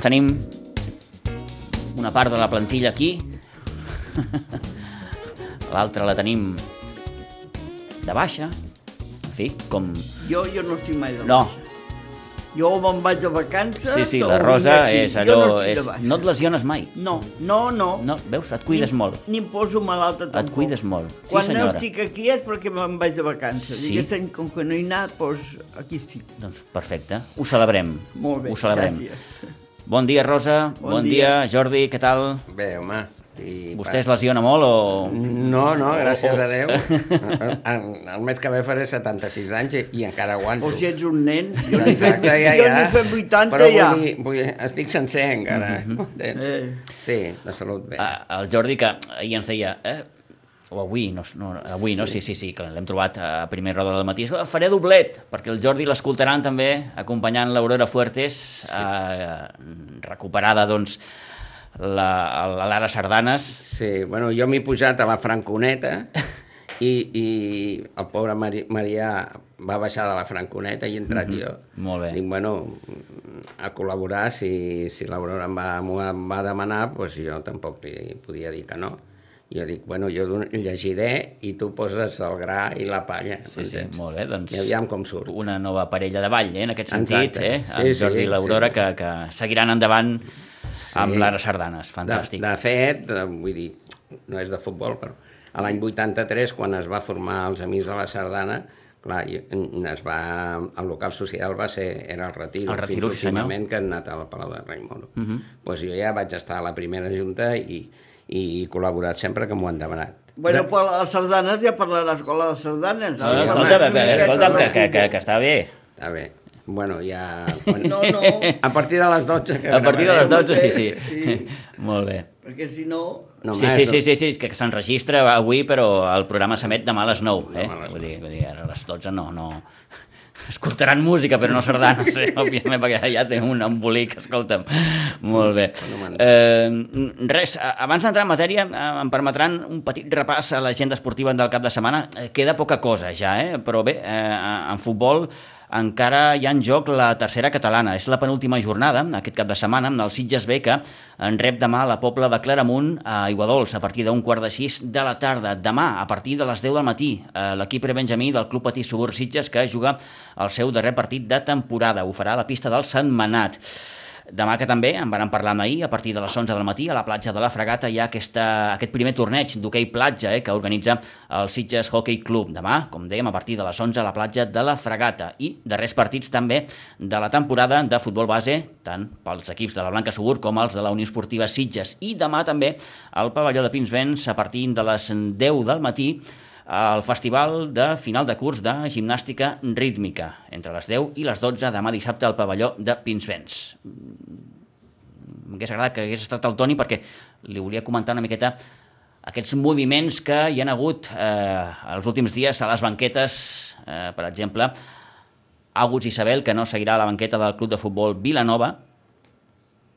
Doncs tenim una part de la plantilla aquí. L'altra la tenim de baixa. En fi, com... Jo, jo no estic mai de No, baixa. Jo me'n vaig de vacances... sí, sí, la Rosa és allò... no és... No et lesiones mai. No, no, no. No, veus, et cuides ni, molt. Ni em poso malalta tampoc. Et cuides molt. Sí, Quan no senyora. estic aquí és perquè me'n vaig de vacances. Sí? I aquest any, com que no he anat, doncs aquí estic. Doncs perfecte, ho celebrem. Molt bé, Ho celebrem. gràcies. Bon dia, Rosa. Bon Bon, dia. dia. Jordi, què tal? Bé, home. I, Vostè es lesiona molt o...? No, no, gràcies a Déu. El, el mes que ve faré 76 anys i, i encara aguanto. O si ets un nen, jo n'he fet, Exacte, ja, ja. fet 80 Però ja. vull dir, vull dir, estic sencer encara. entens? Eh. Sí, de salut bé. Ah, el Jordi, que ahir ens deia... Eh, o avui, no, no, avui, no? Sí, sí, sí, que l'hem trobat a primera roda del matí. "Oh, Faré doblet, perquè el Jordi l'escoltaran també, acompanyant l'Aurora Fuertes, eh, recuperada, doncs, la, la Lara Sardanes. Sí, bueno, jo m'he pujat a la Franconeta i, i el pobre Mari, Marià va baixar de la Franconeta i he entrat jo. Molt bé. Dic, bueno, a col·laborar, si, si l'Aurora em va, em va demanar, doncs jo tampoc li podia dir que no. Jo dic, bueno, jo llegiré i tu poses el gra i la palla. Sí, sí, molt bé, doncs... I aviam com surt. Una nova parella de ball, eh, en aquest sentit, Exacte. eh? Sí, Jordi sí, i l'Aurora, sí. que, que seguiran endavant amb Lara Sardanes. De, Fantàstic. de fet, eh, vull dir, no és de futbol, però a l'any 83, quan es va formar els Amics de la Sardana, clar, i- es va, el local social va ser, era el Retiro, El Retiro, fins sí, senyor. últimament que han anat al Palau de Rei Moro. Uh -huh. pues jo ja vaig estar a la primera junta i, i he col·laborat sempre que m'ho han demanat. Bueno, però a les sardanes ja parla l'escola de sardanes. Escolta, una miqueta escolta'm, de que, que, que, que està bé. Està bé. Bueno, ja... Quan... No, no, A partir de les 12 que A partir de les gravarem. 12, sí, sí. Sí. Molt bé. perquè si no... No, sí, sí, sí, sí, sí, que, s'enregistra avui, però el programa s'emet demà a les 9, eh? Demà a les Vull dir, vull dir, ara a les 12 no, no... Escoltaran música, però no sardanes, eh? òbviament, perquè ja té un embolic, escolta'm. Molt bé. Eh, res, abans d'entrar en matèria, eh, em permetran un petit repàs a l'agenda esportiva del cap de setmana. Eh, Queda poca cosa ja, eh? però bé, eh, en futbol encara hi ha en joc la tercera catalana. És la penúltima jornada, aquest cap de setmana, el Sitges B, que en rep demà la Pobla de Claramunt a Iguadols, a partir d'un quart de sis de la tarda. Demà, a partir de les 10 del matí, eh, l'equip prebenjamí del Club Patí Subur Sitges, que juga el seu darrer partit de temporada. Ho farà a la pista del Santmenat. Demà que també, en van parlar ahir, a partir de les 11 del matí, a la platja de la Fregata hi ha aquesta, aquest primer torneig d'hoquei platja eh, que organitza el Sitges Hockey Club. Demà, com dèiem, a partir de les 11 a la platja de la Fregata. I darrers partits també de la temporada de futbol base, tant pels equips de la Blanca Subur com els de la Unió Esportiva Sitges. I demà també al pavelló de Pinsbens, a partir de les 10 del matí, el festival de final de curs de gimnàstica rítmica, entre les 10 i les 12 demà dissabte al pavelló de Pinsbens. M'hagués agradat que hagués estat el Toni perquè li volia comentar una miqueta aquests moviments que hi han hagut eh, els últims dies a les banquetes, eh, per exemple, Agus Isabel, que no seguirà a la banqueta del club de futbol Vilanova,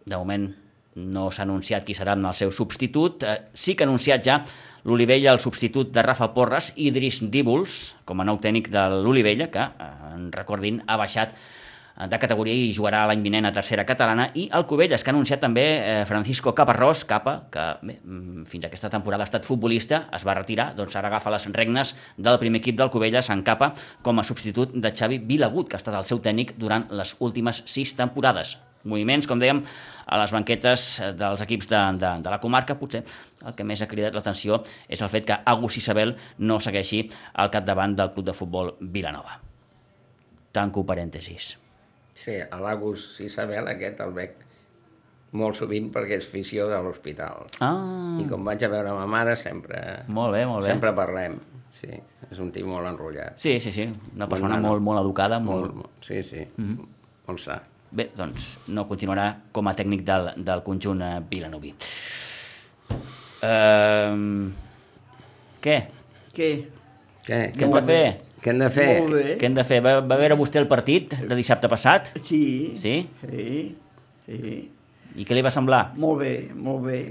de moment no s'ha anunciat qui serà el seu substitut, eh, sí que ha anunciat ja l'Olivella, el substitut de Rafa Porres, Idris Díbuls, com a nou tècnic de l'Olivella, que, eh, en recordin, ha baixat de categoria i jugarà l'any vinent a tercera catalana i el Cubelles, que ha anunciat també eh, Francisco Caparrós, Capa, que bé, mm, fins a aquesta temporada ha estat futbolista, es va retirar, doncs ara agafa les regnes del primer equip del Cubelles en Capa com a substitut de Xavi Vilagut, que ha estat el seu tècnic durant les últimes sis temporades. Moviments, com dèiem, a les banquetes dels equips de, de, de la comarca, potser el que més ha cridat l'atenció és el fet que Agus Isabel no segueixi al capdavant del club de futbol Vilanova. Tanco parèntesis. Sí, a l'Agus Isabel aquest el veig molt sovint perquè és fissió de l'hospital. Ah, I com vaig a veure ma mare, sempre, molt bé, molt bé. sempre parlem. Sí, és un tio molt enrotllat. Sí, sí, sí, una persona molt, molt educada, molt... Molt, molt, sí, sí, molt sa. Bé, doncs no continuarà com a tècnic del, del conjunt eh, vilanoví. Uh, què? Què? Què? Què hem de fer? Què hem de fer? Molt bé. Què hem de fer? Va, va veure vostè el partit de dissabte passat? Sí. Sí? Sí. Sí. I què li va semblar? Molt bé, molt bé.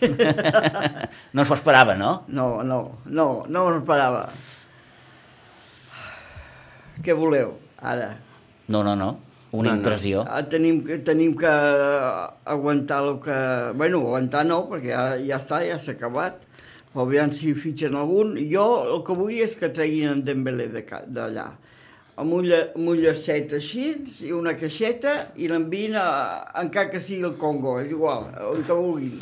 No s'ho esperava, no? No, no, no, no m'ho esperava. Què voleu, ara? No, no, no. Una No, no. impressió. Ah, Tenim, que- tenim que aguantar el que... Bueno, aguantar no, perquè ja, ja està, ja s'ha acabat. Però aviam si fitxen algun. Jo el que vull és que treguin en Dembélé d'allà. Amb un, lla, amb un llacet així i una caixeta i l'envien encara que sigui el Congo, és igual, on te vulguin.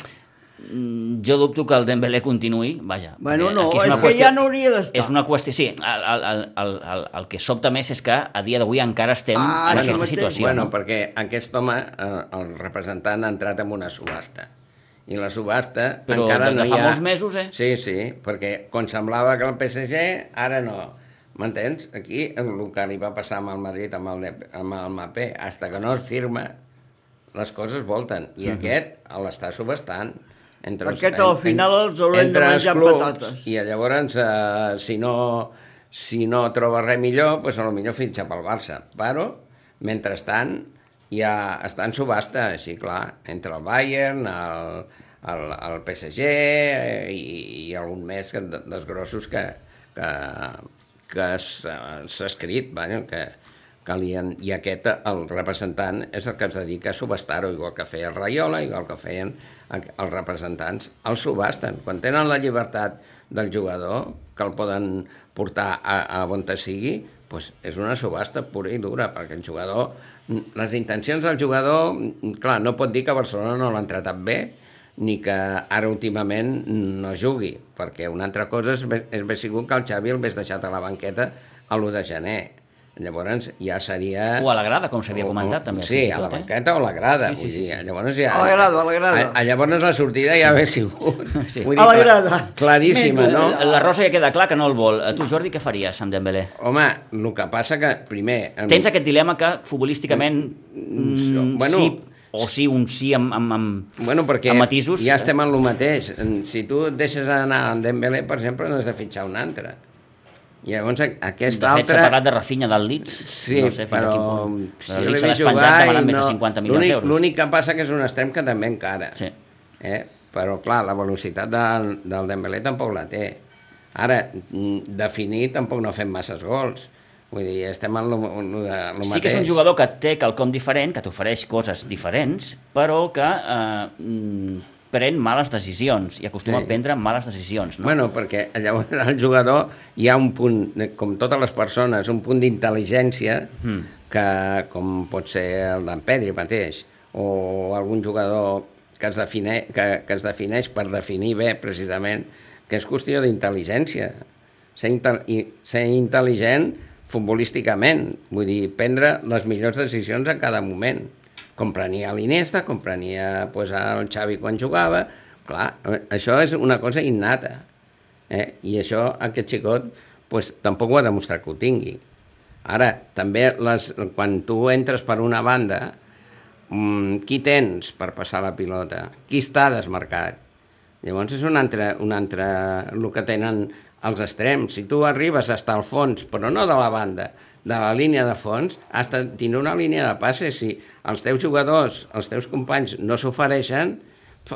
Mm, Jo dubto que el Dembélé continuï, vaja. Bueno, no, és, una que qüestió- ja no hauria d'estar. És una qüestió, sí, el, el, el, el, el, el que sobta més és que a dia d'avui encara estem Ah, en aquesta situació. bueno, no? perquè aquest home, eh, el representant, ha entrat en una subhasta. I la subhasta Però encara no fa hi ha... molts mesos, eh? Sí, sí, perquè quan semblava que el PSG, ara no. M'entens? Aquí el que li va passar amb el Madrid, amb el, amb el Mapé, hasta que no es firma, les coses volten. I aquest l'està subestant. Entre Aquest, al final, els haurem de els menjar clubs, patates. I llavors, eh, si, no, si no troba res millor, doncs a lo millor fitxa pel Barça. Però, mentrestant, ja està en subhasta, així clar, entre el Bayern, el, el, el PSG eh, i, i algun més que, dels grossos que, que, que s'ha s'ha escrit, vaja, que calien, i aquest, el representant, és el que es dedica a subestar-ho, igual que feia el Rayola, igual que feien els representants, el subasten. Quan tenen la llibertat del jugador, que el poden portar a, a on te sigui, doncs és una subhasta pura i dura, perquè el jugador, les intencions del jugador, clar, no pot dir que Barcelona no l'ha tratat bé, ni que ara últimament no jugui, perquè una altra cosa és, és haver sigut que el Xavi el hagués deixat a la banqueta a l'1 de gener. Llavors ja seria... O a la grada, com s'havia comentat, també. Sí, i a la tot, eh? banqueta o a la grada. Sí, sí, sí, dir, sí. Llavors ja... A la grada, a la grada. A, llavors la sortida ja hauria sigut... Sí. vull A la grada. Claríssima, no? La, la Rosa ja queda clar que no el vol. A tu, Jordi, què faries amb Dembélé? Home, el que passa que, primer... em- Tens aquest dilema que futbolísticament mm, bueno, sí o sí, un sí amb, amb, amb, Bueno, perquè amb matisos. ja estem en el mateix. Si tu et deixes anar en Dembélé, per exemple, n'has de fitxar un altre. I llavors a- De aquest fet, s'ha altre... parlat de Rafinha del Leeds. Sí, no sé però... quin punt. si el Leeds l'he s'ha vist despenjat jugar i demanant més de 50 milions d'euros. L'únic que passa que és un extrem que també encara. Sí. Eh? Però, clar, la velocitat del, del Dembélé tampoc la té. Ara, mm, definir tampoc no fem masses gols. Vull dir, estem en lo, en lo, lo Sí que és un mateix. jugador que té quelcom diferent, que t'ofereix coses diferents, però que eh, mm, pren males decisions i acostuma Sí. a prendre males decisions. No? Bueno, perquè llavors el jugador hi ha un punt, com totes les persones, un punt d'intel·ligència Hmm. que, com pot ser el d'en Pedri mateix, o algun jugador que es, define, que, que es defineix per definir bé, precisament, que és qüestió d'intel·ligència. Ser, intel ser intel·ligent futbolísticament, vull dir, prendre les millors decisions en cada moment. Com prenia l'Iniesta, com prenia pues, el Xavi quan jugava, clar, això és una cosa innata. Eh? I això aquest xicot pues, tampoc ho ha demostrat que ho tingui. Ara, també les, quan tu entres per una banda, mm, qui tens per passar la pilota? Qui està desmarcat? Llavors és un altre, un altre el que tenen els extrems. Si tu arribes a estar al fons, però no de la banda, de la línia de fons, has de tindre una línia de passe. Si els teus jugadors, els teus companys no s'ofereixen,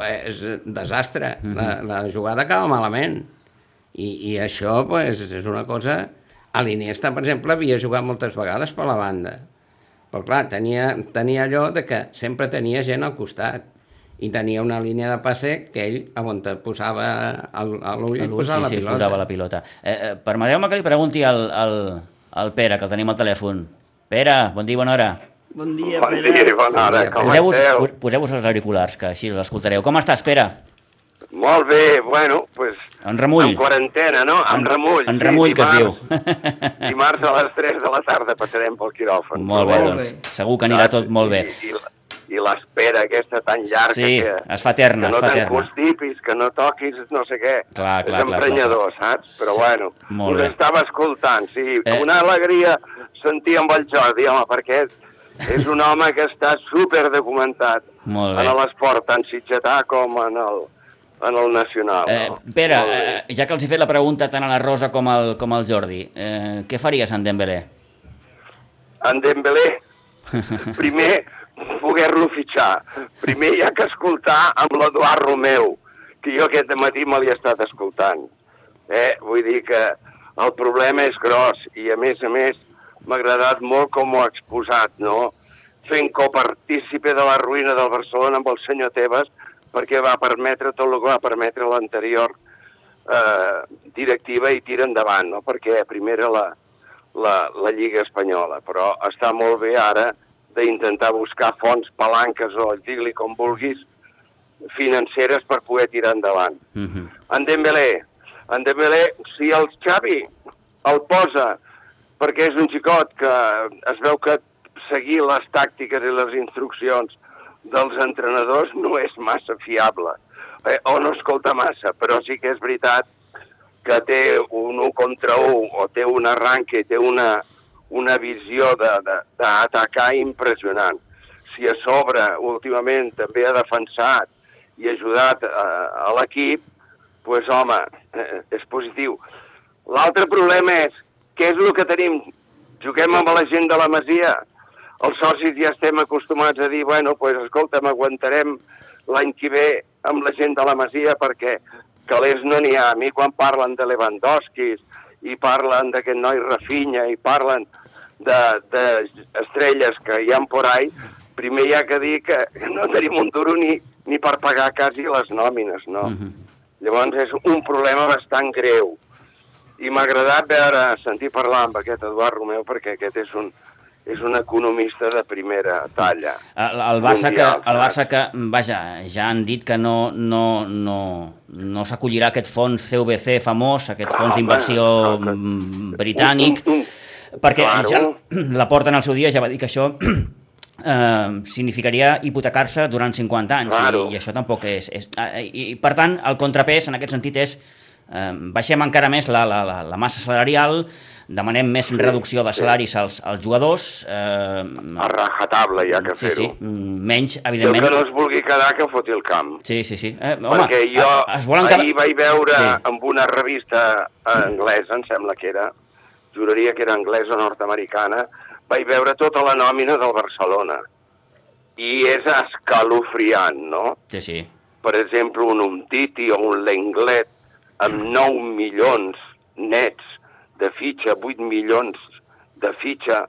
és desastre. la, la jugada acaba malament. I, i això pues, és una cosa... A l'Iniesta, per exemple, havia jugat moltes vegades per la banda. Però clar, tenia, tenia allò de que sempre tenia gent al costat i tenia una línia de passe que ell, on posava l'ull, posava sí, sí, la pilota. posava la pilota. Eh, eh, Permeteu-me que li pregunti al, al, al Pere, que el tenim al telèfon. Pere, bon dia i bona hora. Bon dia, Bon Pere. dia, bona hora, com Poseu-vos esteu? pos- poseu-vos els auriculars, que així l'escoltareu. Com estàs, Pere? Molt bé, bueno, pues... En remull. En quarantena, no? En, remull. En sí, remull, que es diu. dimarts- Dimarts a les 3 de la tarda passarem pel quiròfan. Molt bé, Molt doncs bé. segur que anirà tot molt bé. I, i, i l'espera aquesta tan llarga Sí, que, es fa eterna, que no es fa te'n eterna. constipis, que no toquis no sé què. Clar, clar, és emprenyador, clar, clar. saps? Però Sí, bueno, molt us bé. estava escoltant, sí, Eh. eh. una alegria sentir amb el Jordi, home, perquè és, és un home que està super documentat Molt bé. en l'esport, tant sitgetà com en el, en el nacional. Eh, no? Pere, Molt bé. eh, ja que els he fet la pregunta tant a la Rosa com al, com al Jordi, eh, què faries en Dembélé? en Dembélé, primer poder-lo fitxar. Primer hi ha que escoltar amb l'Eduard Romeu, que jo aquest matí me l'he estat escoltant. Eh? Vull dir que el problema és gros i, a més a més, m'ha agradat molt com ho ha exposat, no? Fent copartícipe de la ruïna del Barcelona amb el senyor Tebas perquè va permetre tot el que va permetre l'anterior eh, directiva i tira endavant, no? perquè primer era la, la, la Lliga Espanyola, però està molt bé ara d'intentar buscar fonts, palanques o digue-li com vulguis, financeres per poder tirar endavant. Uh -huh. En Dembélé, en Dembélé, si el Xavi el posa perquè és un xicot que es veu que seguir les tàctiques i les instruccions dels entrenadors no és massa fiable, eh, o no escolta massa, però sí que és veritat que té un 1 contra 1 o té un arranque, té una, una visió d'atacar impressionant. Si a sobre, últimament, també ha defensat i ajudat a, a l'equip, doncs, home, eh, és positiu. L'altre problema és, què és el que tenim? Juguem amb la gent de la Masia? Els socis ja estem acostumats a dir, bueno, doncs, escolta, m'aguantarem l'any que ve amb la gent de la Masia perquè calés no n'hi ha. A mi quan parlen de Lewandowski i parlen d'aquest noi Rafinha i parlen d'estrelles de, que hi ha por ahí, primer hi ha que dir que no tenim un duro ni, ni per pagar quasi les nòmines, no? Uh -huh. Llavors és un problema bastant greu. I m'ha agradat veure, sentir parlar amb aquest Eduard Romeu perquè aquest és un, és un economista de primera talla. El, el, Barça que, Mundial, el Barça que, vaja, ja han dit que no, no, no, no s'acollirà aquest fons CVC famós, aquest fons Home, d'inversió que- mm, britànic, Un- un- un- perquè claro. ja la porta en el seu dia ja va dir que això eh, significaria hipotecar-se durant 50 anys Claro. i, i això tampoc és... és eh, i, I, per tant, el contrapès en aquest sentit és eh, baixem encara més la, la, la, la massa salarial, demanem més reducció de salaris als, als jugadors, eh, A rajatabla hi ha que sí, fer-ho. sí, mm, menys, evidentment... que no es vulgui quedar que foti el camp. Sí, sí, sí. Eh, home, perquè jo es volen ahir vaig veure Sí. sí. amb una revista anglesa, em sembla que era, juraria que era anglesa nord-americana, vaig veure tota la nòmina del Barcelona. I és escalofriant, no? Sí, sí. Per exemple, un Umtiti o un Lenglet amb 9 milions nets de fitxa, 8 milions de fitxa,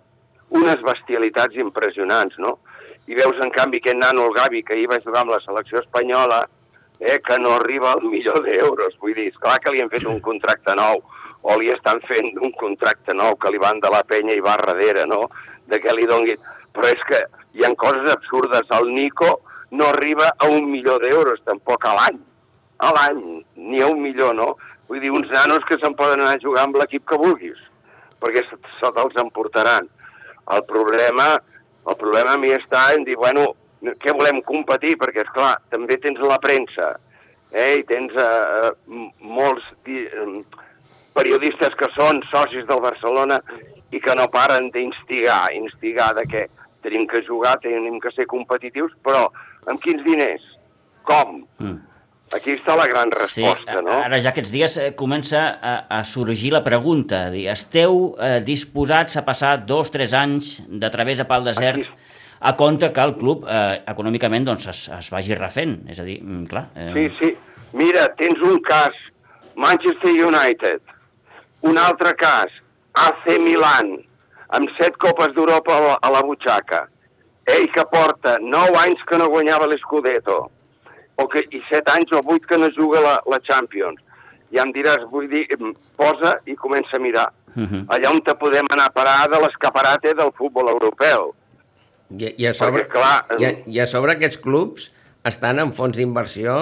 unes bestialitats impressionants, no? I veus, en canvi, aquest nano, el Gavi, que ahir va jugar amb la selecció espanyola, eh, que no arriba al milió d'euros. Vull dir, esclar que li han fet un contracte nou, o li estan fent un contracte nou que li van de la penya i va darrere, no?, de que li donguin... Però és que hi han coses absurdes. El Nico no arriba a un milió d'euros, tampoc a l'any. A l'any, ni a un milió, no? Vull dir, uns nanos que se'n poden anar a jugar amb l'equip que vulguis, perquè se, te'ls emportaran. El problema, el problema a mi està en dir, bueno, què volem competir? Perquè, és clar, també tens la premsa, eh? i tens eh, m- molts em, periodistes que són socis del Barcelona i que no paren d'instigar, instigar de que tenim que jugar, tenim que ser competitius, però amb quins diners? Com? Mm. Aquí està la gran Sí, resposta, no? ara ja aquests dies eh, comença a, a sorgir la pregunta, dir, esteu eh, disposats a passar dos, tres anys de través a pal desert Aquí- a compte que el club eh, econòmicament doncs, es, es vagi refent? És a dir, mm, clar... Eh, Sí, sí. Mira, tens un cas, Manchester United. Un altre cas, AC Milan, amb set copes d'Europa a, la, a la butxaca. Ell que porta nou anys que no guanyava l'Scudetto, o que, i set anys o vuit que no juga la, la Champions. Ja em diràs, vull dir, posa i comença a mirar. Mhm. Allà on te podem anar a parar de l'escaparate del futbol europeu. I, i, a sobre, Perquè, clar, i, a, I a sobre aquests clubs estan en fons d'inversió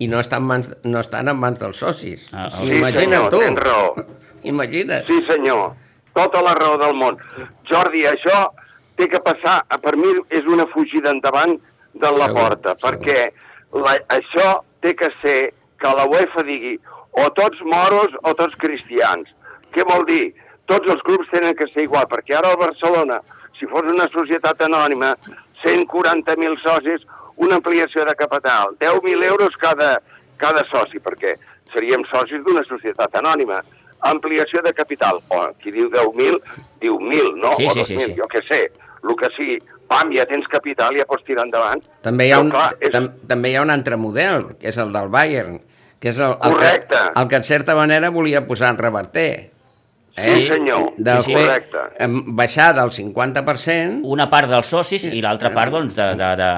i no estan, mans, no estan en mans dels socis. Ah, sí, imagina't senyor, tu. tens raó. Imagina't. Sí, senyor. Tota la raó del món. Jordi, això té que passar, per mi és una fugida endavant de la Segur, porta, segur. perquè la, això té que ser que la UEFA digui o tots moros o tots cristians. Què vol dir? Tots els grups tenen que ser igual, perquè ara el Barcelona, si fos una societat anònima, 140.000 socis, una ampliació de capital, 10.000 euros cada, cada soci, perquè seríem socis d'una societat anònima. Ampliació de capital, o qui diu 10.000, diu 1.000, no? Sí, o sí, sí, 2.000, sí. jo què sé, el que sigui. Pam, ja tens capital, ja pots tirar endavant. També hi, ha Però, un, clar, és- tam, també hi ha un altre model, que és el del Bayern, que és el, el, Correcte. que, el que en certa manera volia posar en reverter. Eh? Sí, senyor. De Sí, sí. fer, Correcte. baixar del 50%... Una part dels socis i l'altra part doncs, de, de, de,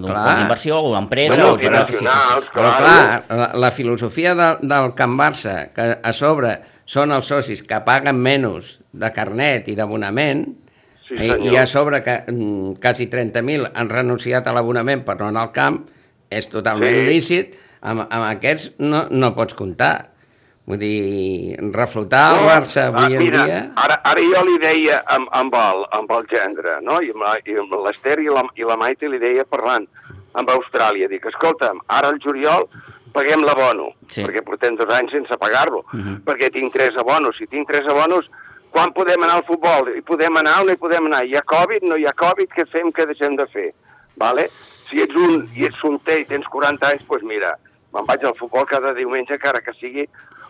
d'un fons d'inversió o una empresa. Bueno, o que sí, sí, sí. Però clar, la, la filosofia de, del Can Barça, que a sobre són els socis que paguen menys de carnet i d'abonament, Sí, i, senyor. i a sobre que mm, quasi 30.000 han renunciat a l'abonament per no anar al camp, és totalment Sí. lícit, amb, amb aquests no, no pots comptar. Vull dir, reflotar el Barça avui ah, en mira, dia... Ara, ara jo li deia amb, amb, el, amb el gendre, no? I amb l'Ester i, la, i la Maite li deia parlant amb Austràlia. Dic, escolta'm, ara al juliol paguem l'abono, Sí. perquè portem dos anys sense pagar-lo, perquè tinc tres abonos. Si tinc tres abonos, quan podem anar al futbol? Hi podem anar o no hi podem anar? Hi ha Covid, no hi ha Covid, què fem, què deixem de fer? Vale? Si ets un i ets solter i tens 40 anys, doncs mira, me'n vaig al futbol cada diumenge, encara que sigui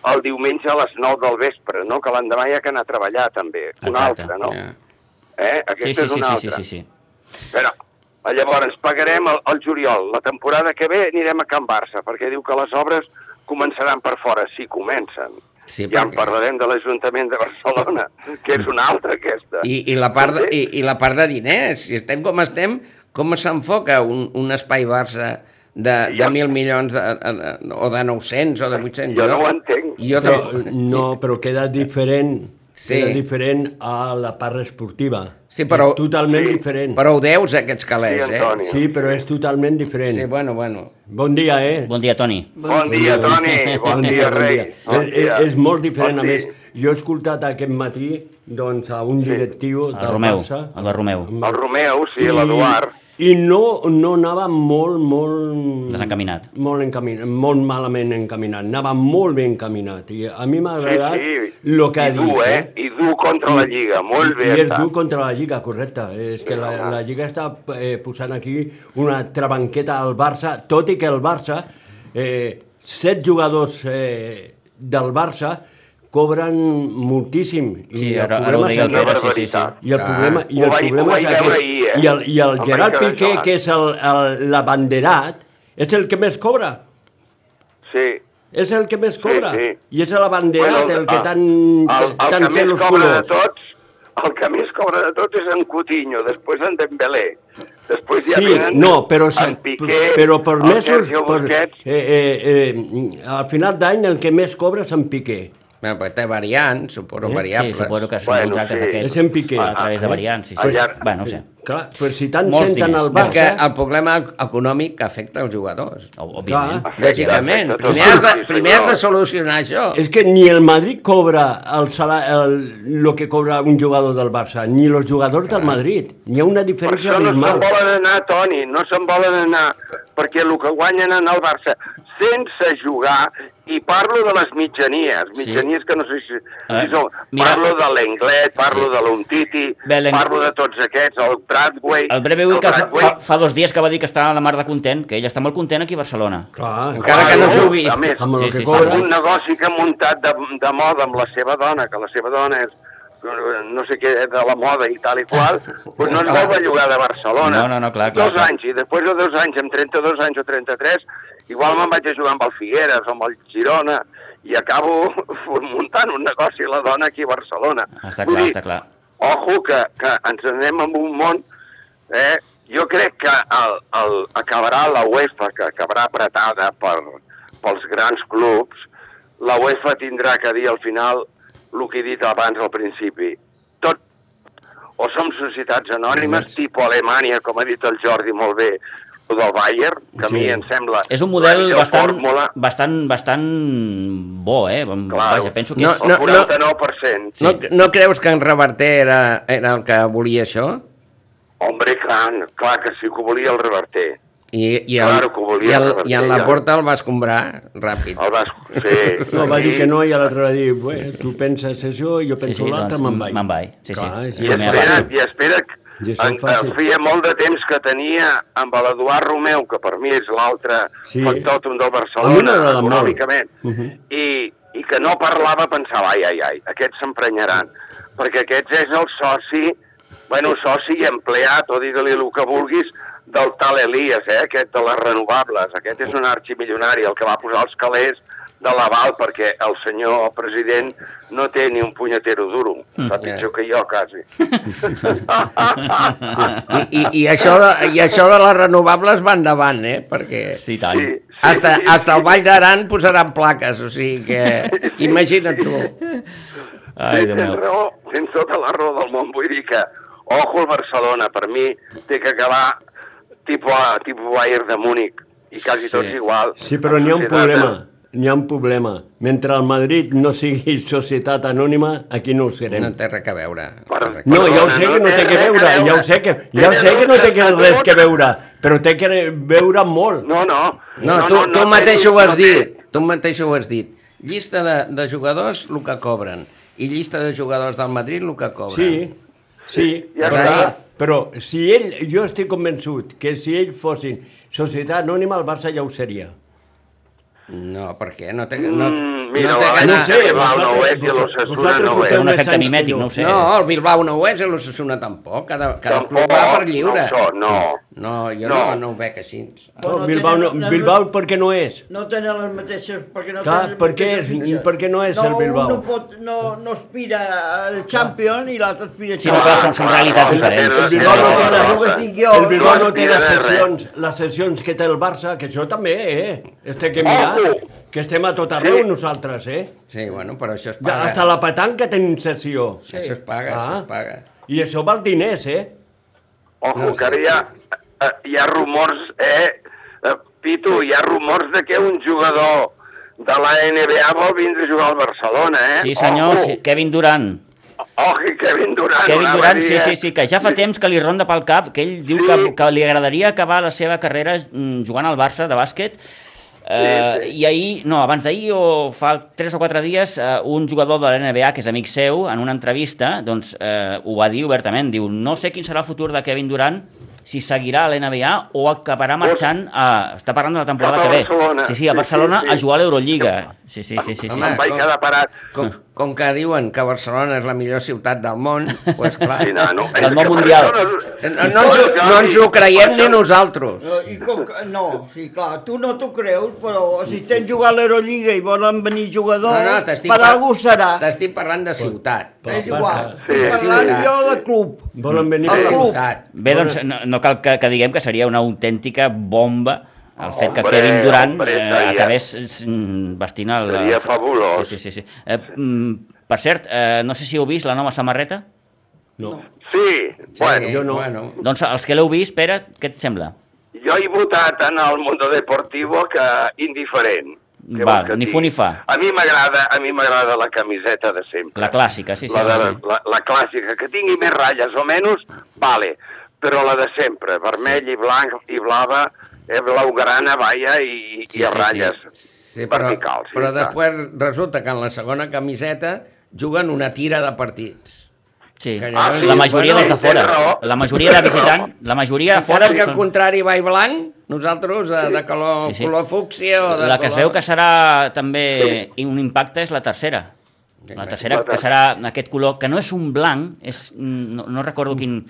el diumenge a les 9 del vespre, no? que l'endemà hi ha que anar a treballar també, un Exacte. altre, no? Ja. Eh? Sí, Aquesta sí, és sí, una sí, sí, altra. sí, sí. Però, llavors, pagarem el, el juliol. La temporada que ve anirem a Can Barça, perquè diu que les obres començaran per fora. Sí, comencen. Sí, ja en perquè- parlarem de l'Ajuntament de Barcelona, que és una altra aquesta. I, i, la part de, i, I la part de diners. Si estem com estem, com s'enfoca un, un espai Barça de, de Jo- 1.000 milions de, de, o de 900 o de 800? Jo no ho entenc. Jo Però, no, però queda diferent, Sí. queda diferent a la part esportiva. Sí, però- És totalment Sí. diferent. Però ho deus, aquests calés, Sí, eh? Sí, però és totalment diferent. Sí, bueno, bueno. Bon dia, eh? Bon dia, Toni. Bon dia, Toni. Bon dia, rei. Bon És, dia. és molt diferent, Bon a dia. més. Jo he escoltat aquest matí doncs, a un directiu El del Romeu, Barça. el Romeu. El Romeu, sí, l'Eduard. I no, no anava molt, molt... Desencaminat. Molt, encaminat, molt malament encaminat. Anava molt ben encaminat. I a mi m'ha agradat sí. el que ha I dit. dur, eh? I dur contra la Lliga. Molt bé I és dur contra la Lliga, correcte. És que la, la Lliga està eh, posant aquí una trabanqueta al Barça, tot i que el Barça, eh, set jugadors eh, del Barça cobren moltíssim. I Sí, el ara, ara ho problema és deia el aquest. Pere, sí, sí, sí. I el problema, i el problema és aquest. ahir, eh? I el, i el vaig Gerard Piqué, que és el, el, l'abanderat, és el que més cobra. Sí. És el que més cobra. sí. I és l'abanderat Bueno, el que el- tan, el, el tan que més los cobra de tots el que més cobra de tots és en Coutinho, després en Dembélé, després ja Sí, venen no, però, en Piqué, però per el mesos, Sergio per, eh, eh, eh, al final d'any el que més cobra és en Piqué. Bueno, però té variants, suposo, Eh? Sí, variables. suposo que són Bueno, contractes sí. d'aquests És en Piqué. a través de Ah, variants. Sí, sí. llarg- Bueno, no sé. Clar, però si tant Molts senten diners. el És Barça... que el problema econòmic afecta els jugadors. Òbviament. Clar. Lògicament. afecta Primer has, de, primer has de solucionar això. És que ni el Madrid cobra el, sala, el, el que cobra un jugador del Barça, ni els jugadors del Madrid. Hi ha una per diferència això no se'n abismal. volen anar, Toni, no se'n volen anar, perquè el que guanyen en el Barça sense jugar, i parlo de les mitjanies, mitjanies que no sé si, Eh, si són, mira- parlo de l'Englet, parlo Sí. de l'Untiti, parlo de tots aquests, el Bradway... El Breve Ui, que fa, Bradway, fa, fa dos dies que va dir que estava a la mar de content, que ell està molt content aquí a Barcelona. Clar, Encara que no jugui. A més, Amb el Sí, que sí, sí. cobra... un negoci que ha muntat de, de moda amb la seva dona, que la seva dona és no sé què, de la moda i tal i qual, doncs no es vol bellugar de Barcelona. No, no, no, clar, clar, Dos clar. anys, i després de dos anys, amb 32 anys o 33, igual me'n vaig a jugar amb el Figueres o amb el Girona, i acabo muntant un negoci a la dona aquí a Barcelona. Està Vull clar, dir, està clar. Ojo, que, que ens anem en un món... Eh, jo crec que el, el, acabarà la UEFA, que acabarà apretada per, pels grans clubs, la UEFA tindrà que dir al final el que he dit abans al principi. Tot, o som societats anònimes, tipus Alemanya, com ha dit el Jordi molt bé, del Bayern, que a mi Sí. em sembla... És un model bastant, fórmula. bastant, bastant bo, eh? Claro. Vaja, penso que No, és... El no, no. 49%. No, no creus que en Reverter era, era el que volia això? Hombre, clar, clar que sí que ho volia el reverter. I, i, el, Claro que ho volia i, el, i en la porta el va escombrar ràpid. El vas... Sí. No, va dir sí. que no i l'altre va dir, bueno, tu penses això i jo Sí, penso sí, l'altre, doncs, me'n vaig. me'n vaig, sí, sí. Clar, és I espera, i espera, en, en feia molt de temps que tenia amb l'Eduard Romeu, que per mi és l'altre Sí. factòtum del Barcelona, econòmicament, Uh -huh. i, i que no parlava, pensava, ai, ai, ai, aquests s'emprenyaran, perquè aquests és el soci, bueno, soci i empleat, o digue-li el que vulguis, del tal Elias, eh, aquest de les renovables. Aquest és un arximilionari, el que va posar els calés de l'aval, perquè el senyor president no té ni un punyetero duro. Està pitjor que jo, quasi. I, i, i, això de, I això de les renovables va endavant, eh? Perquè Sí, i tant. Sí, sí, hasta, sí, hasta sí, el Vall d'Aran posaran plaques, o sigui que imagina't tu. Ai, tens meu. raó, tens tota la raó del món. Vull dir que, ojo al Barcelona, per mi té que acabar tipus, a- tipus Bayern de Múnich, i quasi Sí. tots igual. Sí, però n'hi ha un problema. N'hi ha un problema. Mentre el Madrid no sigui societat anònima, aquí no ho serem. No té res a veure. No, ja ho sé que no té que veure, ja ho sé que, ja ho sé que no té que res que veure, però té que veure molt. No, no. No, tu, tu mateix ho has dit, tu mateix ho has dit. Llista de, de jugadors, el que cobren. I llista de jugadors del Madrid, el que cobren. Sí, sí, Ja però, està. però si ell, jo estic convençut que si ells fossin societat anònima, el Barça ja ho seria. No, per què? No té, no, Mm, mira, no té no sé. Bilbao no ho és i vosaltres no ho és. porteu Un efecte mimètic, no ho sé. No, el Bilbao no ho és, i l'Ossassuna tampoc. Cada, cada Tampoc, club va per lliure. no, no. No, jo No. no, no ho veig així. No, Bueno, Bilbao, no, tenen- no- Bilbao per què no és? No tenen les mateixes... Perquè no Clar, tenen les per què és- per què no és no, el Bilbao? No, pot, no, no aspira al Champions i l'altre aspira a Sí, no, clar, són, són realitats diferents. El Sí, Bilbao no sí, té, sí, la, sí. El Bilbao no té les sessions, les sessions que té el Barça, que això també, eh? Este que mirar, que estem a tot arreu Sí. nosaltres, eh? Sí, bueno, però això es Ja, paga. hasta la petanca tenim sessió. Això es paga, Ah. això es paga. I això val diners, eh? Ojo, No que ara hi ha, eh, hi ha rumors, eh, eh, Pitu, hi ha rumors de que un jugador de la NBA vol vindre a jugar al Barcelona, eh? Sí, senyor, Ojo, sí, Kevin Durant. I Kevin Durant. Kevin Durant, sí, sí, sí, que ja fa temps que li ronda pel cap, que ell diu Sí. que, que li agradaria acabar la seva carrera mm, jugant al Barça de bàsquet, Uh, sí. I ahir, no, abans d'ahir o fa 3 o 4 dies, uh, un jugador de la NBA, que és amic seu, en una entrevista, doncs uh, ho va dir obertament, diu, no sé quin serà el futur de Kevin Durant, si seguirà a l'NBA o acabarà marxant a... Està parlant de la temporada que ve. Sí, sí, a Sí, Barcelona sí, sí. a jugar a l'Eurolliga. Sí, sí, sí, sí. sí. Home, Em vaig quedar parat. Com, com que diuen que Barcelona és la millor ciutat del món, doncs pues, clar, Sí, no, no, Del món mundial. No, no, ens, no ens ho creiem ni nosaltres. No, i com que, no, sí, clar, tu no t'ho creus, però si estem jugant a l'Eurolliga i volen venir jugadors, No, no, per par- algú serà. T'estic parlant de ciutat. És igual, Sí. estic parlant jo de club. Volen venir... Per- club. ciutat. Bé, doncs no, no cal que, que diguem que seria una autèntica bomba el fet que Hombre, Kevin Durant hombre, eh, acabés vestint el... Seria fabulós. Sí, sí, sí. sí. Eh, mm, per cert, eh, no sé si heu vist la nova samarreta. No. Sí, Sí, bueno, jo no. Bueno, Doncs els que l'heu vist, Pere, què et sembla? jo he votat en el Mundo Deportivo que indiferent. Què Val, que ni fu ni fa. A mi m'agrada, a mi m'agrada la camiseta de sempre. La clàssica, sí, sí, la, sí. de, sí. La, la clàssica, que tingui més ratlles o menys, vale, però la de sempre, vermell i blanc i blava, eh, blaugrana, vaja, i, Sí, i a sí, ratlles sí, però, verticals. però ja està. després resulta que en la segona camiseta juguen una tira de partits. Sí. Ah, sí, La majoria bueno, dels de fora. La majoria de visitant, la majoria de fora... Que al són- contrari va i blanc, nosaltres de, de color, Sí, sí. color fúcsia o de La que es color... veu que serà també un impacte és la tercera. La tercera, que serà aquest color, que no és un blanc, és, no, no recordo quin...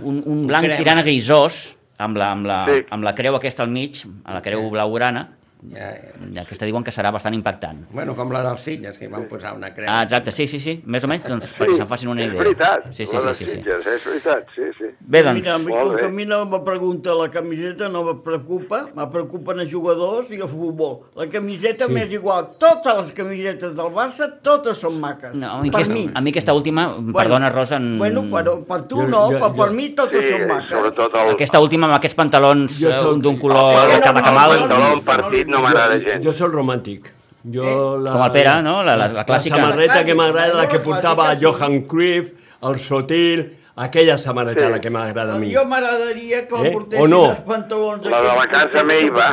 Un, un blanc tirant a grisós, amb la, amb, la, Sí. amb la creu aquesta al mig, a la creu blaugrana, Ja, ja. aquesta diuen que serà bastant impactant. Bueno, com la dels Sitges, que hi van posar una crema. Ah, exacte, sí, sí, sí, més o menys, doncs, perquè se'n facin una idea. És veritat, Sí, sí, la sí, sí, sí. Sitges, és veritat, sí, sí. Bé, doncs, Mira, a mi, Molt com que a mi no me pregunta la camiseta, no me preocupa, me preocupen els jugadors i el futbol. La camiseta Sí. m'és igual. Totes les camisetes del Barça, totes són maques. no, a, mi per aquesta, mi. a mi aquesta última, perdona, Rosa, en... Bueno, però per tu Jo- no, jo- però per jo- mi totes Sí, són maques. el, aquesta última amb aquests pantalons Jo eh, d'un color Ah, de cada camal, no, pantaló partit no m'agrada gens. Jo sóc romàntic. Jo la, Com el Pere, no? La- la- la clàssica. La samarreta que m'agrada, la que portava sí. Johan Cruyff, el Sotil, aquella samarreta la que m'agrada a mi. Jo m'agradaria que la Eh? portessin O no? els pantalons La de la casa meva.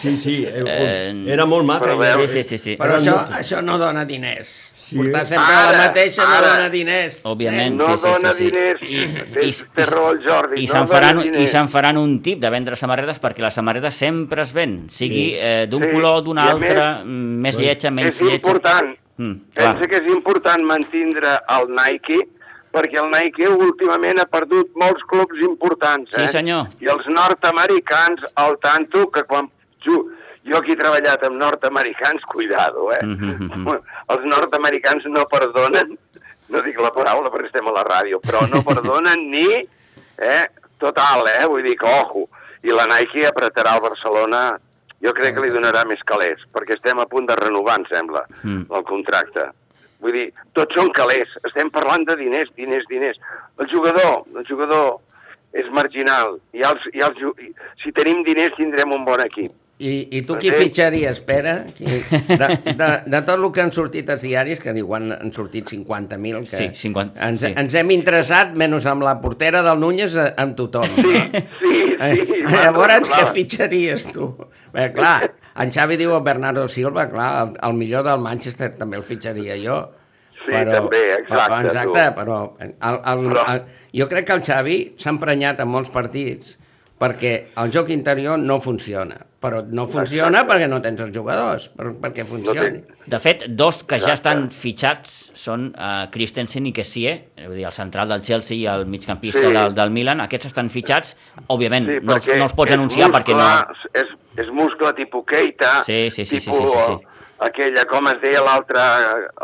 Sí, sí, eh, Eh, era molt maca. però ja. Sí, sí, sí, sí. Però això, això no dona diners. Sí. Portar sempre Ara, la mateixa no ara. dona diners. Òbviament, No sí, sí, dona sí, sí. diners. Té- té raó el Jordi, I no se'n faran, i se'n faran un tip de vendre samarretes perquè la samarreta sempre es ven, sigui Sí. eh, d'un Sí, color, d'un i a altre, més- mm, més lletja, menys és lletja. important. Mm, clar. Pensa que és important mantindre el Nike perquè el Nike últimament ha perdut molts clubs importants. Sí, Eh? senyor. I els nord-americans, al tanto, que quan... Jo aquí he treballat amb nord-americans, cuidado, eh? Mhm, Els nord-americans no perdonen, no dic la paraula perquè estem a la ràdio, però no perdonen ni, eh? Total, eh? Vull dir que, ojo, i la Nike apretarà el Barcelona, jo crec que li donarà més calés, perquè estem a punt de renovar, em sembla, Mm. el contracte. Vull dir, tots són calés, estem parlant de diners, diners, diners. El jugador, el jugador és marginal, i els, i els, si tenim diners tindrem un bon equip. I, I tu qui Sí. fitxaries, Pere? De, de, de tot el que han sortit els diaris, que diuen han sortit 50.000, que Sí, 50, ens, sí. ens hem interessat, menys amb la portera del Núñez, eh, amb tothom. Sí, sí, Eh, sí. Llavors, què clar. fitxaries tu? Bé, clar, en Xavi diu el Bernardo Silva, clar, el, el millor del Manchester també el fitxaria jo. Sí, també, exacte, Però, exacte, tu. però, el, el, Però- el, jo crec que el Xavi s'ha emprenyat en molts partits perquè el joc interior no funciona. Però no funciona Exacte. perquè no tens els jugadors, per, perquè funcioni. De fet, dos que ja Exacte. estan fitxats són uh, Christensen i Kessie, vull dir, el central del Chelsea i el migcampista Sí. del, del Milan, aquests estan fitxats, òbviament, Sí, no, no els pots és anunciar perquè no... muscle, És, és muscle tipus Keita, Sí, sí, sí, sí, tipus sí, sí, sí. aquella, com es deia l'altre,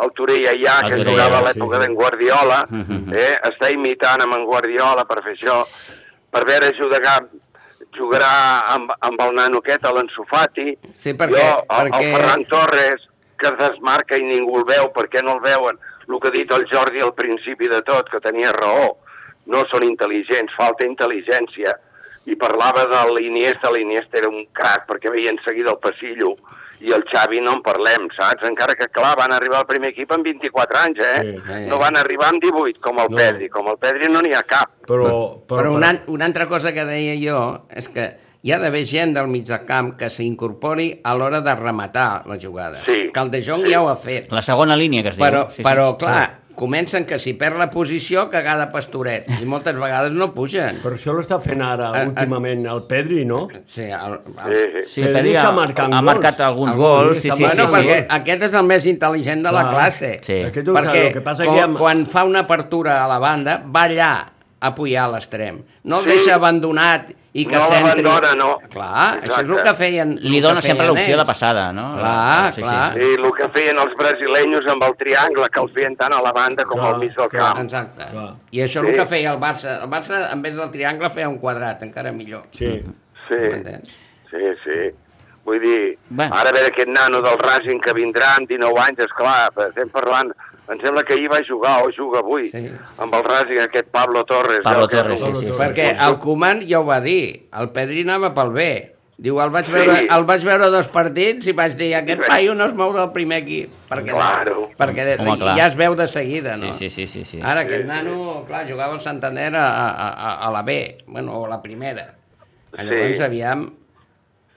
el Torella ja, El que Torella, jugava a sí. l'època d'en Guardiola, Mhm. eh? està imitant amb en Guardiola per fer això, per veure jugar jugarà amb, amb el nano aquest, l'Ansu Fati. Sí, perquè- Jo, el, perquè- el Ferran Torres, que es desmarca i ningú el veu, per què no el veuen? El que ha dit el Jordi al principi de tot, que tenia raó, no són intel·ligents, falta intel·ligència. I parlava de l'Iniesta, l'Iniesta era un crac, perquè veia en seguida el passillo, i el Xavi no en parlem, saps? Encara que, clar, van arribar al primer equip amb 24 anys, eh? Sí, sí. No van arribar amb 18, com el No. Pedri. Com el Pedri no n'hi ha cap. Però, però, Però una, una altra cosa que deia jo és que hi ha d'haver gent del mig del camp que s'incorpori a l'hora de rematar les jugades. Sí. Que el De Jong ja ho ha fet. La segona línia que es Però, diu. Sí, però sí. clar, comencen que si perd la posició, cagada pastoret. I moltes vegades no pugen. però això l'està fent ara Eh, eh. últimament el Pedri, no? Sí, el, el, Sí, sí. Sí, Pedri Pedri ha, està marcant ha marcat alguns gols, sí, està sí, bueno, sí, marcant sí. perquè aquest és el més intel·ligent de la Clar. classe. Sí. Aquest Perquè que passa quan, que amb... quan fa una apertura a la banda, va allà a apoyar a l'extrem. No el Sí. deixa abandonat i que No centri... l'abandona, no. Clar, això és el Exacte. que feien el Li dona sempre l'opció de passada, no? Clar, Sí, clar. Sí, el que feien els brasilenyos amb el triangle, que el feien tant a la banda com Clar, al mig del clar. camp. Exacte. Clar. I això és Sí. el que feia el Barça. El Barça, en vez del triangle, feia un quadrat, encara millor. Sí. Sí, sí, sí. Vull dir, Bé. ara ve aquest nano del Racing que vindrà amb 19 anys, esclar, estem parlant... Em sembla que ahir va jugar o juga avui Sí. amb el Racing, aquest Pablo Torres. Pablo que- Torres, sí, sí. Sí. Perquè el Koeman ja ho va dir, el Pedri anava pel bé. Diu, el vaig, veure, Sí. el vaig veure dos partits i vaig dir, aquest paio no es mou del primer equip. Perquè, Claro. perquè Home, clar. ja es veu de seguida, no? Sí, sí, sí, sí, sí. Ara, aquest nano, clar, jugava al Santander a, a, a, a la B, bueno, o a la primera. Llavors, Sí. aviam,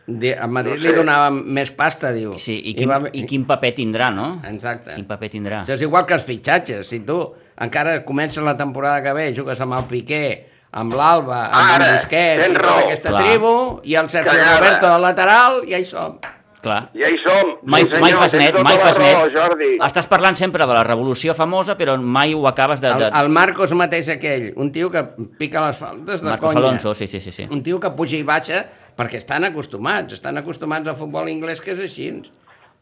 de, a Madrid li donàvem més pasta, diu. Sí, i quin, va, i quin paper tindrà, no? Exacte. Quin paper tindrà? Això és igual que els fitxatges. Si tu encara comences la temporada que ve, jugues amb el Piqué, amb l'Alba, amb Ara, en Busquets, i tota raó. aquesta Clar. tribu, i el Sergio Cagada. Roberto al lateral, i ja hi som. Clar. Ja hi som. Mai, Sí, senyor, mai fas net, tota mai fas net. Jordi. Estàs parlant sempre de la revolució famosa, però mai ho acabes de... El, de... el Marcos mateix aquell, un tio que pica les faltes de Marcos conya. Alonso, sí, sí, sí. sí. Un tio que puja i baixa perquè estan acostumats, estan acostumats al futbol anglès que és així.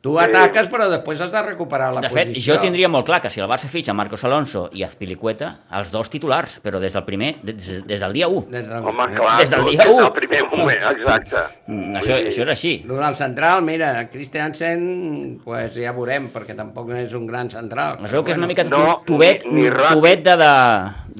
Tu ataques però després has de recuperar la De fet, posició. jo tindria molt clar que si el Barça fitxa Marcos Alonso i Azpilicueta, els dos titulars, però des del primer, des, des del dia 1. Des del... Home, clar, Des del dia des u. del primer moment, exacte. Mm, Això, això era així. Lo del central, mira, Christiansen, pues ja veurem, perquè tampoc és un gran central. Es veu que és una mica No, tubet, ni- ni tubet de, de,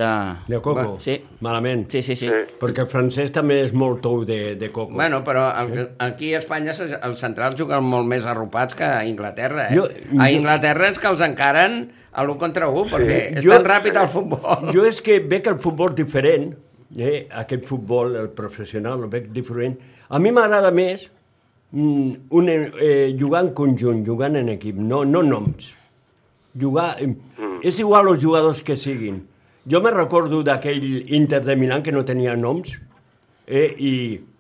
de... De coco? Sí. Malament. Sí, sí, sí. Sí. Perquè el francès també és molt tou de, de coco. Bueno, però el, aquí a Espanya se- els centrals juguen molt més arropats que a Inglaterra, eh? Jo- a jo- Inglaterra és que els encaren a l'1 contra 1, perquè és Jo- tan ràpid el futbol. Jo és que veig el futbol diferent, eh? aquest futbol, el professional, el veig diferent. A mi m'agrada més mm, un, eh, jugar en conjunt, jugant en equip, no, no noms. Jugar... eh, És igual els jugadors que siguin. Jo me recordo d'aquell Inter de Milán que no tenia noms, eh, i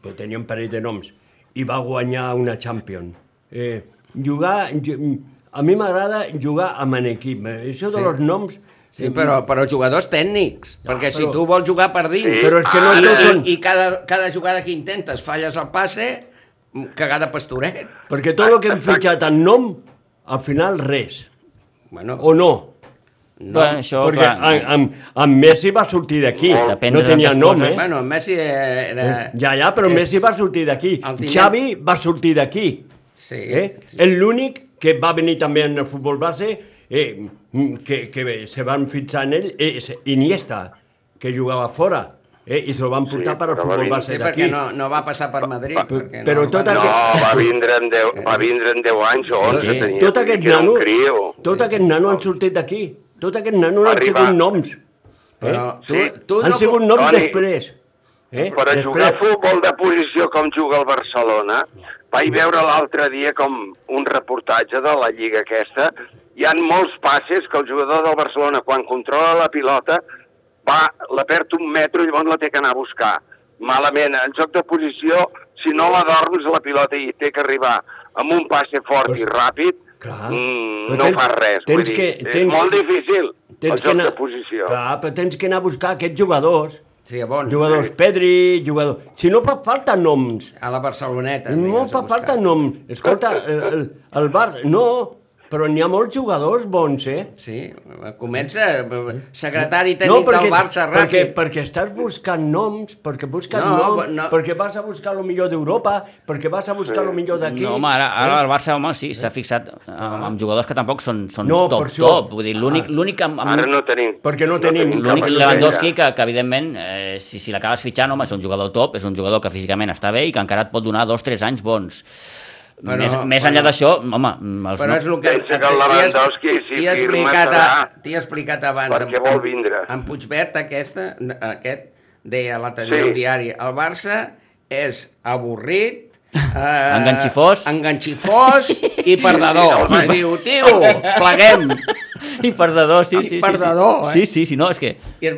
però tenia un parell de noms, i va guanyar una Champions. Eh, jugar... ju- A mi m'agrada jugar amb en equip. Eh, Això de Sí. los noms... Sí, però, però jugadors tècnics, perquè si però- tu vols jugar per dins Però és que no i, tots són- i cada, cada jugada que intentes falles el passe, cagada pastoret. Perquè tot el que hem fitxat en nom, al final res. Bueno, O no? No. Bueno, això, Perquè clar, en, en, en Messi va sortir d'aquí. No tenia nom, eh? bueno, Messi era... Ja, ja, però és- Messi va sortir d'aquí. Tinent- Xavi va sortir d'aquí. Sí, Eh? És l'únic que va venir també en el futbol base eh, que, que se van fixar en ell és Iniesta, que jugava fora. Eh? I se lo van portar Sí, per al va futbol base sí d'aquí. perquè no, no va passar per Madrid. perquè però no, tot va- No, aquest- va vindre en 10, va vindre en 10 anys o 11 sí. tenia. Tot aquests que era un nanos, Crio. tot aquests nanos han sortit d'aquí. Tot aquests nanos han Arriba. sigut noms. Però tu, Sí. tu Han no... sigut noms Toni, després. Eh? Per a jugar a futbol de posició com juga el Barcelona, vaig veure l'altre dia com un reportatge de la lliga aquesta, hi han molts passes que el jugador del Barcelona, quan controla la pilota, va, la perd un metro i llavors la té que anar a buscar. Malament, en joc de posició, si no la dorms, la pilota hi té que arribar amb un passe fort Pues, i ràpid, clar, mm, però no tens- fa res. tens Vull dir, que- és tens- molt difícil el Tens que joc anar... de posició. Clar, però tens que anar a buscar aquests jugadors. Sí, a bon. Jugadors Pedri, jugadors... Si no fa falta noms. A la Barceloneta. No fa falta noms. Escolta, el, el, el bar... No, però n'hi ha molts jugadors bons, eh? Sí, comença secretari tècnic del Barça, perquè, ràpid. perquè estàs buscant noms, perquè busques No, noms, no. perquè vas a buscar el millor d'Europa, perquè vas a buscar el millor d'aquí. No, home, ara, ara el Barça, home, sí, s'ha fixat amb, amb jugadors que tampoc són, són No, top, això. top. Vull dir, l'únic, l'únic amb, amb, Ara no tenim. Perquè no tenim- L'únic Lewandowski que, que evidentment, eh, si, si l'acabes fitxant, home, és un jugador top, és un jugador que físicament està bé i que encara et pot donar dos, tres anys bons. Però- més, més enllà d'això, home, els Però és el que... Pensa que el Lewandowski, si firma, serà t'hi he explicat abans. perquè vol vindre. En Puigverd, aquesta, aquest, deia l'altre dia Sí. diari, el Barça és avorrit, eh, Enganxifós. enganxifós i perdedor. I diu, tio, pleguem. I perdedor, sí, sí, sí. perdedor, sí. eh? Sí, sí, sí, no, és que... I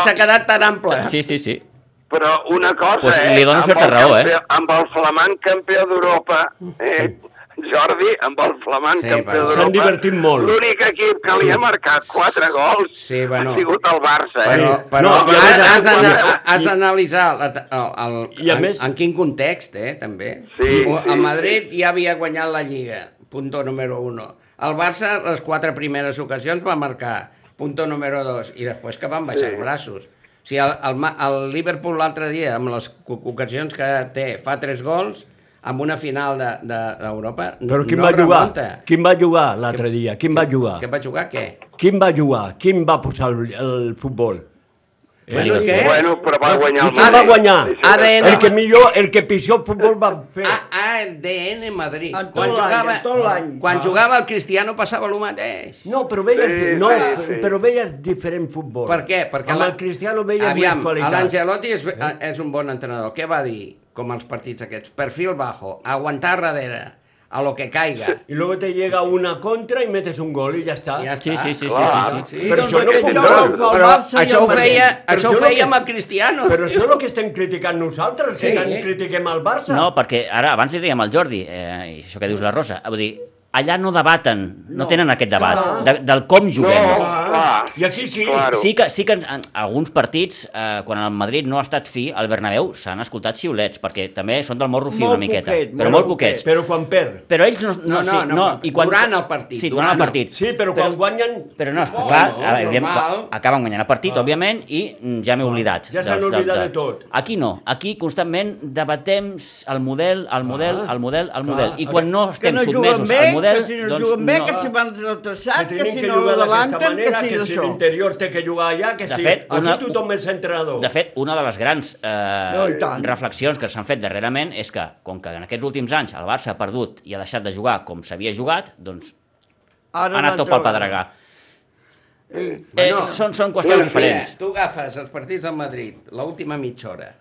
s'ha quedat tan ample. Sí, sí, sí. Però una cosa, Pues eh? li dono amb certa el raó, eh? campió- Amb el flamant campió d'Europa, eh? Jordi, amb el flamant Sí, campió però- d'Europa... S'han divertit molt. L'únic equip que li ha marcat quatre gols Sí, bueno. ha sigut el Barça, eh? Però, però No, a més, has, has d'analitzar el, a en, més- en quin context, eh, també. Sí, O- sí, el Madrid ja havia guanyat la Lliga, punto número uno. El Barça, les quatre primeres ocasions, va marcar, punto número dos, i després que van baixar Sí. els braços. O sigui, el, el, el Liverpool l'altre dia, amb les ocasions que té, fa tres gols, amb una final d'Europa, de, d'Europa, Però qui no va jugar? remunta. Qui va jugar l'altre dia? Qui va jugar? Què va jugar, què? Qui va jugar? Qui va posar el, el futbol? Bueno, què? Bueno, però va guanyar el va Madrid. guanyar? Sí, sí, ADN. El que millor, el que pitjor futbol va fer. A ADN Madrid. En tot Quan l'any, jugava, en tot l'any. quan jugava el Cristiano passava el mateix. No, però veies, Sí, no, sí, sí. però veies diferent futbol. Per què? Perquè amb el Cristiano veies Aviam, més qualitat. l'Angelotti és, és un bon entrenador. Què va dir, com els partits aquests? Perfil bajo, aguantar darrere, a lo que caiga. Y luego te llega una contra y metes un gol y ya está. Ja Sí, està. sí, sí, sí, Clar. sí, sí. Sí, Però doncs això no puc el Però i això ho feia, Però això ho no feia amb el Cristiano. Però això és el que estem criticant nosaltres, Sí. si tant critiquem el Barça. No, perquè ara, abans li dèiem al Jordi, eh, i això que dius la Rosa, vull dir, allà no debaten, no, tenen aquest debat de, del com No, juguem. clar. I aquí sí. Claro. Sí que, sí que en, en alguns partits, eh, quan el Madrid no ha estat fi, al Bernabéu s'han escoltat xiulets, perquè també són del morro fi Molt una miqueta, poquet, però molt molt poquet. poquets. Però quan perd. Però ells no... No, No, no, sí, no, no, i quan, durant el partit, Sí, durant el partit. Sí, però quan guanyen... Però no, Oh, clar, no, evident, acaben guanyant el partit, òbviament, i ja m'he oblidat. Ja s'han oblidat de tot. Aquí no, aquí constantment debatem el model, el model, Ah, el model, el model, i quan no estem no sotmesos al model, poder, que si no doncs, juguen bé, no. que si van retrasat, que, tenim si que no adelanten, que manera, si que si això. l'interior té que jugar allà, que De si... fet, Aquí una- tothom és entrenador. De fet, una de les grans eh, No, reflexions que s'han fet darrerament és que, com que en aquests últims anys el Barça ha perdut i ha deixat de jugar com s'havia jugat, doncs Ara ha anat tot pel pedregar. Eh, Eh, són, són qüestions diferents. Mira, tu agafes els partits del Madrid, l'última mitja hora,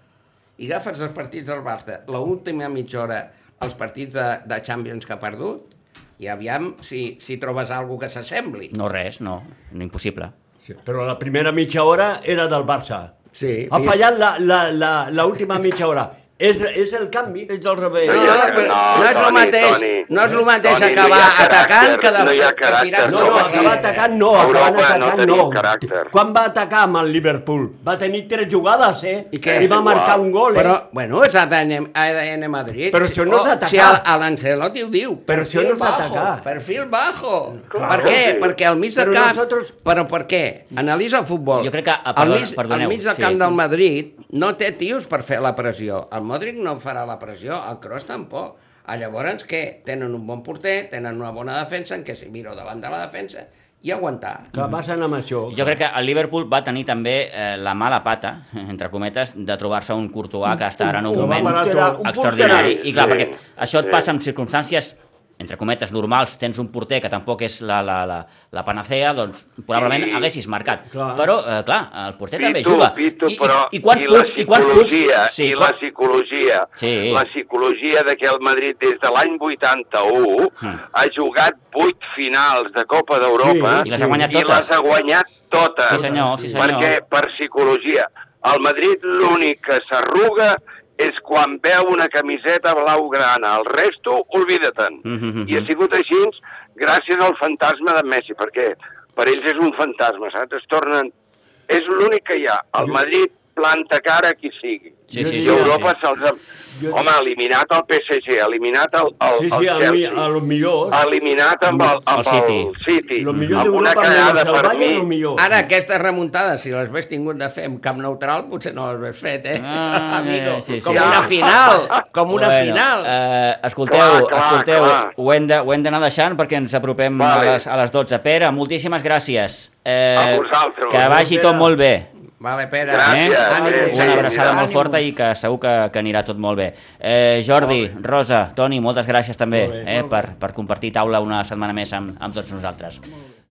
i agafes els partits del Barça, l'última mitja hora, els partits de, de Champions que ha perdut, i aviam si, si trobes alguna que s'assembli. No res, no, no impossible. Sí, però la primera mitja hora era del Barça. Sí, Ha fallat la, la, la, la última mitja hora. És, és el canvi. Ets al revés. No, No, no, però no, no és el Toni, mateix, Toni. no és el mateix Toni, no acabar caràcter, atacant que de no hi ha que caràcter, tirar No, no, acabar atacant no, Europa acabar no atacant no. caràcter. Quan va atacar amb el Liverpool? Va tenir tres jugades, eh? I què? I va marcar un gol, eh? Però, bueno, és ADN, ADN Madrid. Però això no és Oh, atacar. Si el- a l'Ancelotti ho diu. Però això no és bajo, atacar. Perfil bajo. Per què? sí. Perquè al mig Però camp... nosotros- Però per què? Analitza el futbol. Jo crec que- ah, al mig, perdoneu, al mig del sí. camp del Madrid no té tios per fer la pressió. El Modric no farà la pressió, el Kroos tampoc. Ah, Llavors, què? Tenen un bon porter, tenen una bona defensa, en què si miro davant de la defensa i aguantar. Que passen amb això. Jo crec que el Liverpool va tenir també eh, la mala pata, entre cometes, de trobar-se un Courtois que està ara en un un moment un extraordinari. I clar, Sí, perquè això et sí. passa en circumstàncies entre cometes, normals, tens un porter que tampoc és la, la, la, la panacea, doncs probablement Sí. haguessis marcat. Clar. Però, eh, clar, el porter també Pitu, juga. Pitu, I, però i, i quants i punts, i quants punts... Sí, i la psicologia, Sí. la psicologia de que el Madrid des de l'any 81 Mm. ha jugat vuit finals de Copa d'Europa Sí, I les ha guanyat i totes. les ha guanyat totes. Sí, senyor, sí, senyor. Perquè per psicologia, el Madrid l'únic que s'arruga és quan veu una camiseta blaugrana. El resto, oblida-te'n. Mhm, I ha sigut així gràcies al fantasma de Messi, perquè per ells és un fantasma, saps? Es tornen... És l'únic que hi ha. El Madrid planta cara a qui sigui. Sí, sí, I sí, Europa sí. se'ls ha... Home, ha eliminat el PSG, ha eliminat el, el, Sí, sí, el Chelsea, a lo millor. ha eliminat amb el, amb El City. el City. Lo millor amb una cagada el per mi. millor. Ara, aquestes remuntades, si les hagués tingut de fer en camp neutral, potser no les hagués fet, eh? Ah, Amigo, sí, sí. com Ja. una final, com una Bueno, final. Eh, escolteu, Clar, clar, escolteu, clar. ho hem de- d'anar deixant perquè ens apropem Vale. a, les, a les 12. Pere, moltíssimes gràcies. Eh, A vosaltres. que vagi tot molt bé. Vale, Pere. Gràcies. Eh? Ànim, Una abraçada ànim. molt forta i que segur que, que anirà tot molt bé. Eh, Jordi, Rosa, Toni, moltes gràcies també Molt bé, eh, per, per compartir taula una setmana més amb, amb tots nosaltres.